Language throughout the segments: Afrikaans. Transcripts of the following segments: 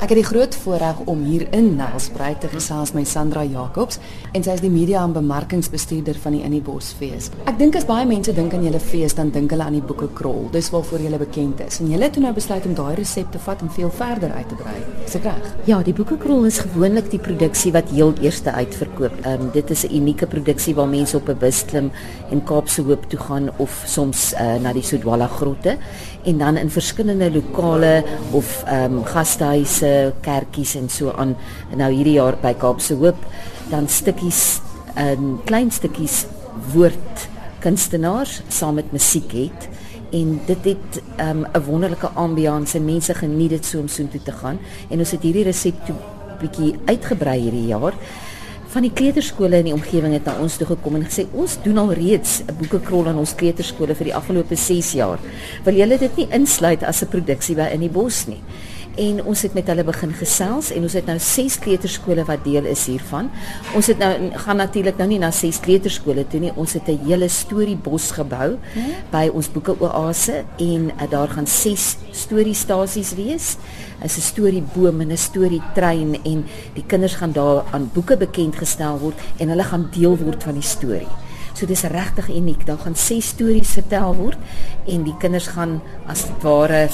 Ek het die groot voorreg om hier in Nelspruit te gesels met Sandra Jacobs en sy is die media en bemarkingsbestuurder van die Innibos fees. Ek dink as baie mense dink aan julle fees dan dink hulle aan die boeke krol. Dis waarvoor julle bekend is. En julle het nou besluit om daai resep te vat en veel verder uit te brei. Is ek reg? Ja, die boeke krol is gewoonlik die produksie wat heel eerste uitverkoop. Ehm um, dit is 'n unieke produksie waar mense op 'n bus klim en Kaapse Hoop toe gaan of soms uh, na die Sodwala grotte en dan in verskillende lokale of ehm um, kerkies en so aan nou hierdie jaar by Kaapse Hoop dan stukkies in klein stukkies woord kunstenaars saam met musiek het en dit het 'n um, wonderlike ambiance mense geniet dit so om so toe te gaan en ons het hierdie resep toe bietjie uitgebrei hierdie jaar van die kleuterskole in die omgewing het na ons toe gekom en gesê ons doen al reeds 'n boekekrol aan ons kleuterskole vir die afgelope 6 jaar. Wil julle dit nie insluit as 'n produksie by in die bos nie? En ons het met hulle begin gesels en ons het nou 6 kleuterskole wat deel is hiervan. Ons het nou gaan natuurlik nou nie na 6 kleuterskole toe nie. Ons het 'n hele storiebos gebou hmm? by ons boeke oase en uh, daar gaan 6 storiestasies wees. Is 'n storieboom en 'n storietrein en die kinders gaan daar aan boeke bekend gestel word en hulle gaan deel word van die storie. So dis regtig uniek. Daar gaan 6 stories vertel word en die kinders gaan as ware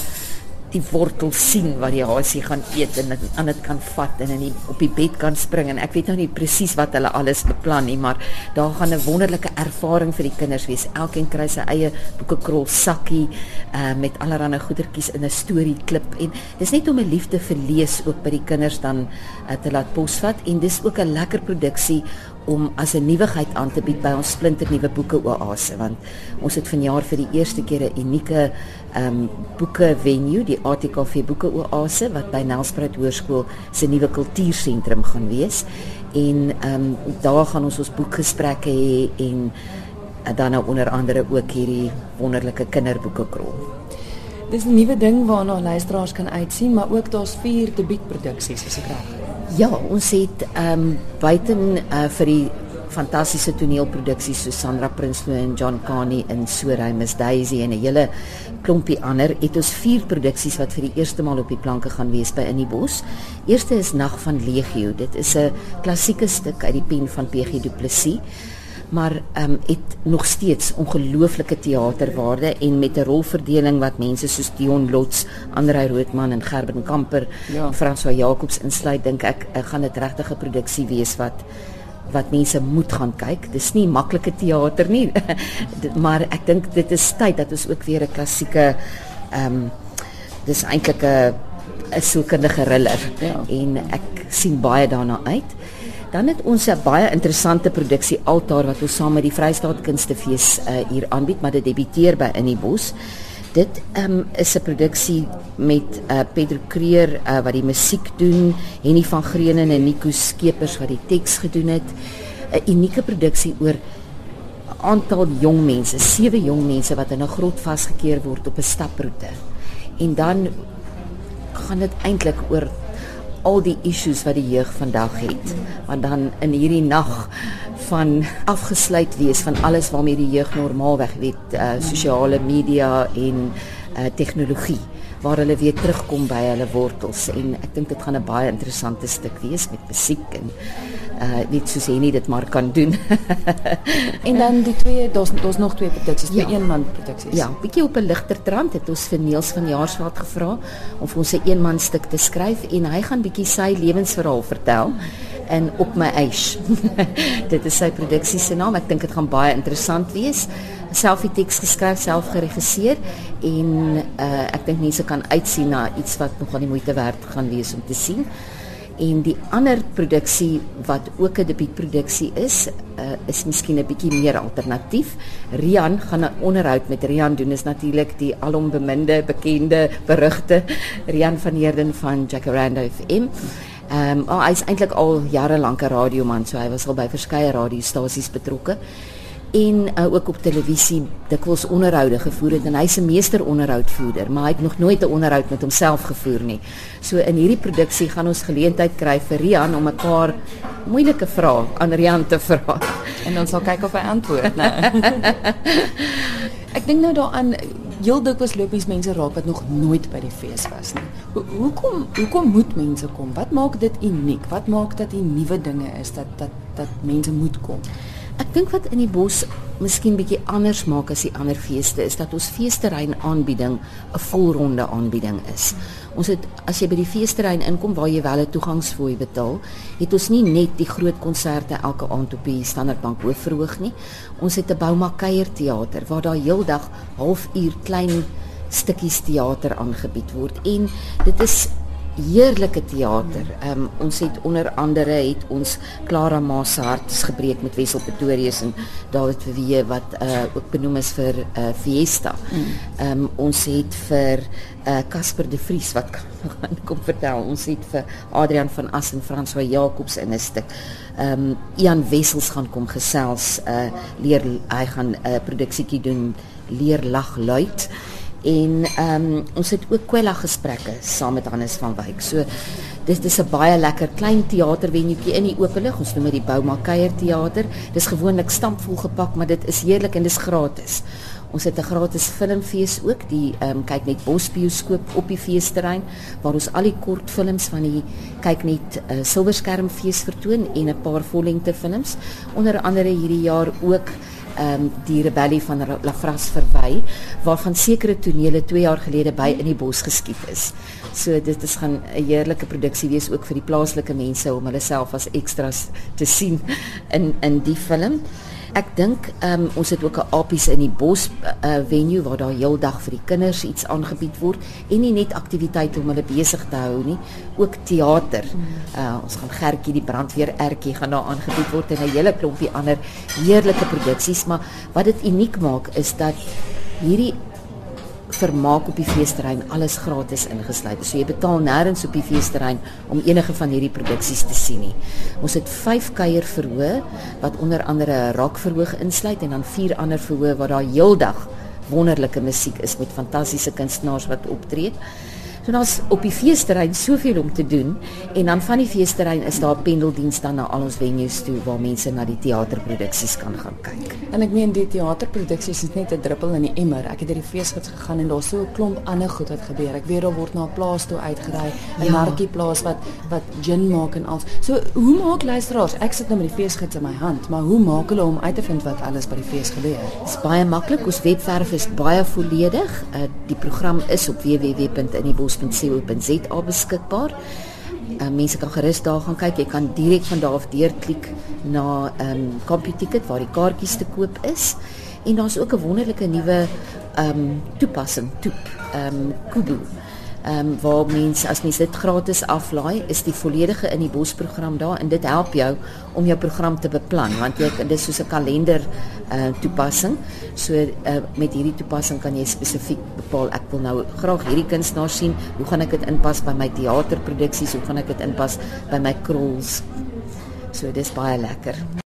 die wortel sien wat die hasie gaan eet en dit aan dit kan vat en in die, op die bed kan spring en ek weet nou nie presies wat hulle alles beplan nie maar daar gaan 'n wonderlike ervaring vir die kinders wees. Elkeen kry sy eie boekekrol sakkie uh, met allerlei goedertjies in 'n storie klip en dis net om 'n liefde vir lees ook by die kinders dan uh, te laat posvat en dis ook 'n lekker produksie om as 'n nuwigheid aan te bied by ons splinter nuwe boeke oase want ons het vanjaar vir die eerste keer 'n unieke ehm um, boeke venue die ATKV boeke oase wat by Nelspruit Hoërskool se nuwe kultuursentrum gaan wees en ehm um, daar gaan ons ons boekgesprekke hê en uh, dan nou onder andere ook hierdie wonderlike kinderboeke krol. Dis 'n nuwe ding waarna luisteraars kan uitsien maar ook daar's vier debuutproduksies as ek reg. Ja, ons het ehm um, buiten uh, vir die fantastiese toneelproduksies so Sandra Prinsloo en John Carney in Soray Miss Daisy en 'n hele klompie ander, het ons vier produksies wat vir die eerste maal op die planke gaan wees by In die Bos. Eerste is Nag van Legio. Dit is 'n klassieke stuk uit die pen van PG Du Plessis maar ehm um, het nog steeds ongelooflike teaterwaarde en met 'n rolverdeling wat mense soos Dion Lots, Andrei Roodman en Gerben Kamper, ja. François Jacobs insluit, dink ek uh, gaan dit regtig 'n produksie wees wat wat mense moet gaan kyk. Dis nie maklike teater nie, maar ek dink dit is tyd dat ons ook weer 'n klassieke ehm um, dis eintlik 'n 'n sielkundige thriller ja. en ek sien baie daarna uit. Dan het ons 'n baie interessante produksie Altaar wat ons saam met die Vrystaat Kunstefees uh, hier aanbied, maar dit debuteer by In die Bos. Dit um, is 'n produksie met uh, Pedro Creer uh, wat die musiek doen, Henny van Greenen en Nico Skeepers wat die teks gedoen het. 'n Unieke produksie oor 'n aantal jong mense, sewe jong mense wat in 'n grot vasgekeer word op 'n staproete. En dan gaan dit eintlik oor al die issues wat die jeug vandag het. Maar dan in hierdie nag van afgesluit wees van alles waarmee die jeug normaalweg weet, uh, sosiale media en uh, tegnologie waar hulle weer terugkom by hulle wortels en ek dink dit gaan 'n baie interessante stuk wees met musiek en uh net soos hy nie dit maar kan doen. en dan die twee daar's daar's nog twee produksies, ja. een man produksies. Ja, bietjie op 'n ligter trant het ons vir Niels van Jaarsveld gevra om vir ons 'n een man stuk te skryf en hy gaan bietjie sy lewensverhaal vertel en op my eis. dit is sy produksie se naam. Ek dink dit gaan baie interessant wees. Self die teks geskryf, self geregisseer en uh ek dink mense kan uitsien na iets wat nog aan die moeite werd gaan wees om te sien en die ander produksie wat ook 'n debuutproduksie is, uh, is miskien 'n bietjie meer alternatief. Rian gaan 'n onderhoud met Rian doen is natuurlik die alom beminde, bekende berugte Rian van Heerden van Jacaranda FM. Ehm um, oh, hy is eintlik al jare lank 'n radioman, so hy was al by verskeie radiostasies betrokke en uh, ook op televisie dikwels onderhoude gevoer het en hy's 'n meester onderhoudvoerder, maar hy het nog nooit 'n onderhoud met homself gevoer nie. So in hierdie produksie gaan ons geleentheid kry vir Rian om 'n paar moeilike vrae aan Rian te vra en ons sal kyk of hy antwoord, né? Ek dink nou daaraan Heel dikwels loop mens mense raak wat nog nooit by die fees was nie. Ho hoekom hoekom moet mense kom? Wat maak dit uniek? Wat maak dat hier nuwe dinge is dat dat dat mense moet kom? Ek dink wat in die bos miskien bietjie anders maak as die ander feeste is dat ons feesterrein aanbieding 'n volronde aanbieding is. Ons het as jy by die feesterrein inkom waar jy wel 'n toegangsfooi betaal, het ons nie net die groot konserte elke aand op die Standardbank hoof verhoog nie. Ons het 'n Bouma kuier teater waar daar heeldag halfuur klein stukkies teater aangebied word en dit is heerlike teater. Ehm um, ons het onder andere het ons Clara Maas se hart gebreek met Wessel Pretorius en David Verwee wat uh ook benoem is vir uh Fiesta. Ehm um, ons het vir uh Casper de Vries wat gaan kom vertel. Ons het vir Adrian van As en François Jacobs in 'n stuk. Ehm um, Ian Wessels gaan kom gesels uh leer hy gaan 'n uh, produksietjie doen leer lag luid en ehm um, ons het ook kwella gesprekke saam met Hannes van Wyk. So dis dis 'n baie lekker klein teatervenue in die openlig. Ons noem dit die Bouma Kuier Theater. Dis gewoonlik stampvol gepak, maar dit is heerlik en dis gratis. Ons het 'n gratis filmfees ook, die ehm um, kyk net Bosbioskoop op die feesterrein waar ons al die kortfilms van die kyk net uh, silverskermfees vertoon en 'n paar vollengte films. Onder andere hierdie jaar ook um, die rebellie van Lafras verwy waarvan sekere tonele 2 jaar gelede by in die bos geskiet is. So dit is gaan 'n heerlike produksie wees ook vir die plaaslike mense om hulle self as ekstras te sien in in die film. Ek dink um, ons het ook 'n apies in die bos uh, venue waar daar heeldag vir die kinders iets aangebied word en nie net aktiwiteite om hulle besig te hou nie, ook teater. Uh, ons gaan Gertjie die brandweer ertjie gaan daar aangebied word en 'n hele klompie ander heerlike produksies, maar wat dit uniek maak is dat hierdie vermaak op die feesterrein alles gratis ingesluit. So jy betaal nêrens op die feesterrein om enige van hierdie produksies te sien nie. Ons het 5 kuier verhoë wat onder andere 'n rock verhoog insluit en dan 4 ander verhoë waar daar heeldag wonderlike musiek is met fantastiese kunstenaars wat optree. So daar's op die feesterrein soveel om te doen en dan van die feesterrein is daar pendeldiens dan na al ons venues toe waar mense na die teaterproduksies kan gaan kyk. En ek meen die teaterproduksies is net 'n druppel in die emmer. Ek het deur die feesgids gegaan en daar's so 'n klomp ander goed wat gebeur. Ek weet daar word na 'n plaas toe uitgery, 'n ja. markieplaas wat wat gin maak en al. So hoe maak luisteraars? Ek sit nou met die feesgids in my hand, maar hoe maak hulle om uit te vind wat alles by die fees gebeur? Dit is baie maklik. Ons webwerf is baie volledig. Uh, die program is op www.inibos www.co.za beskikbaar. Uh, mense kan gerus daar gaan kyk. Jy kan direk van daar af deurklik na ehm um, CompuTicket waar die kaartjies te koop is. En daar's ook 'n wonderlike nuwe ehm um, toepassing, Toep, ehm um, Kubu ehm um, waar mense as mens dit gratis aflaai, is die volledige in die bosprogram daar en dit help jou om jou program te beplan want jy dit is soos 'n kalender uh toepassing. So uh met hierdie toepassing kan jy spesifiek bepaal ek wil nou graag hierdie kunstenaar sien. Hoe gaan ek dit inpas by my teaterproduksies? Hoe gaan ek dit inpas by my krolls? So dis baie lekker.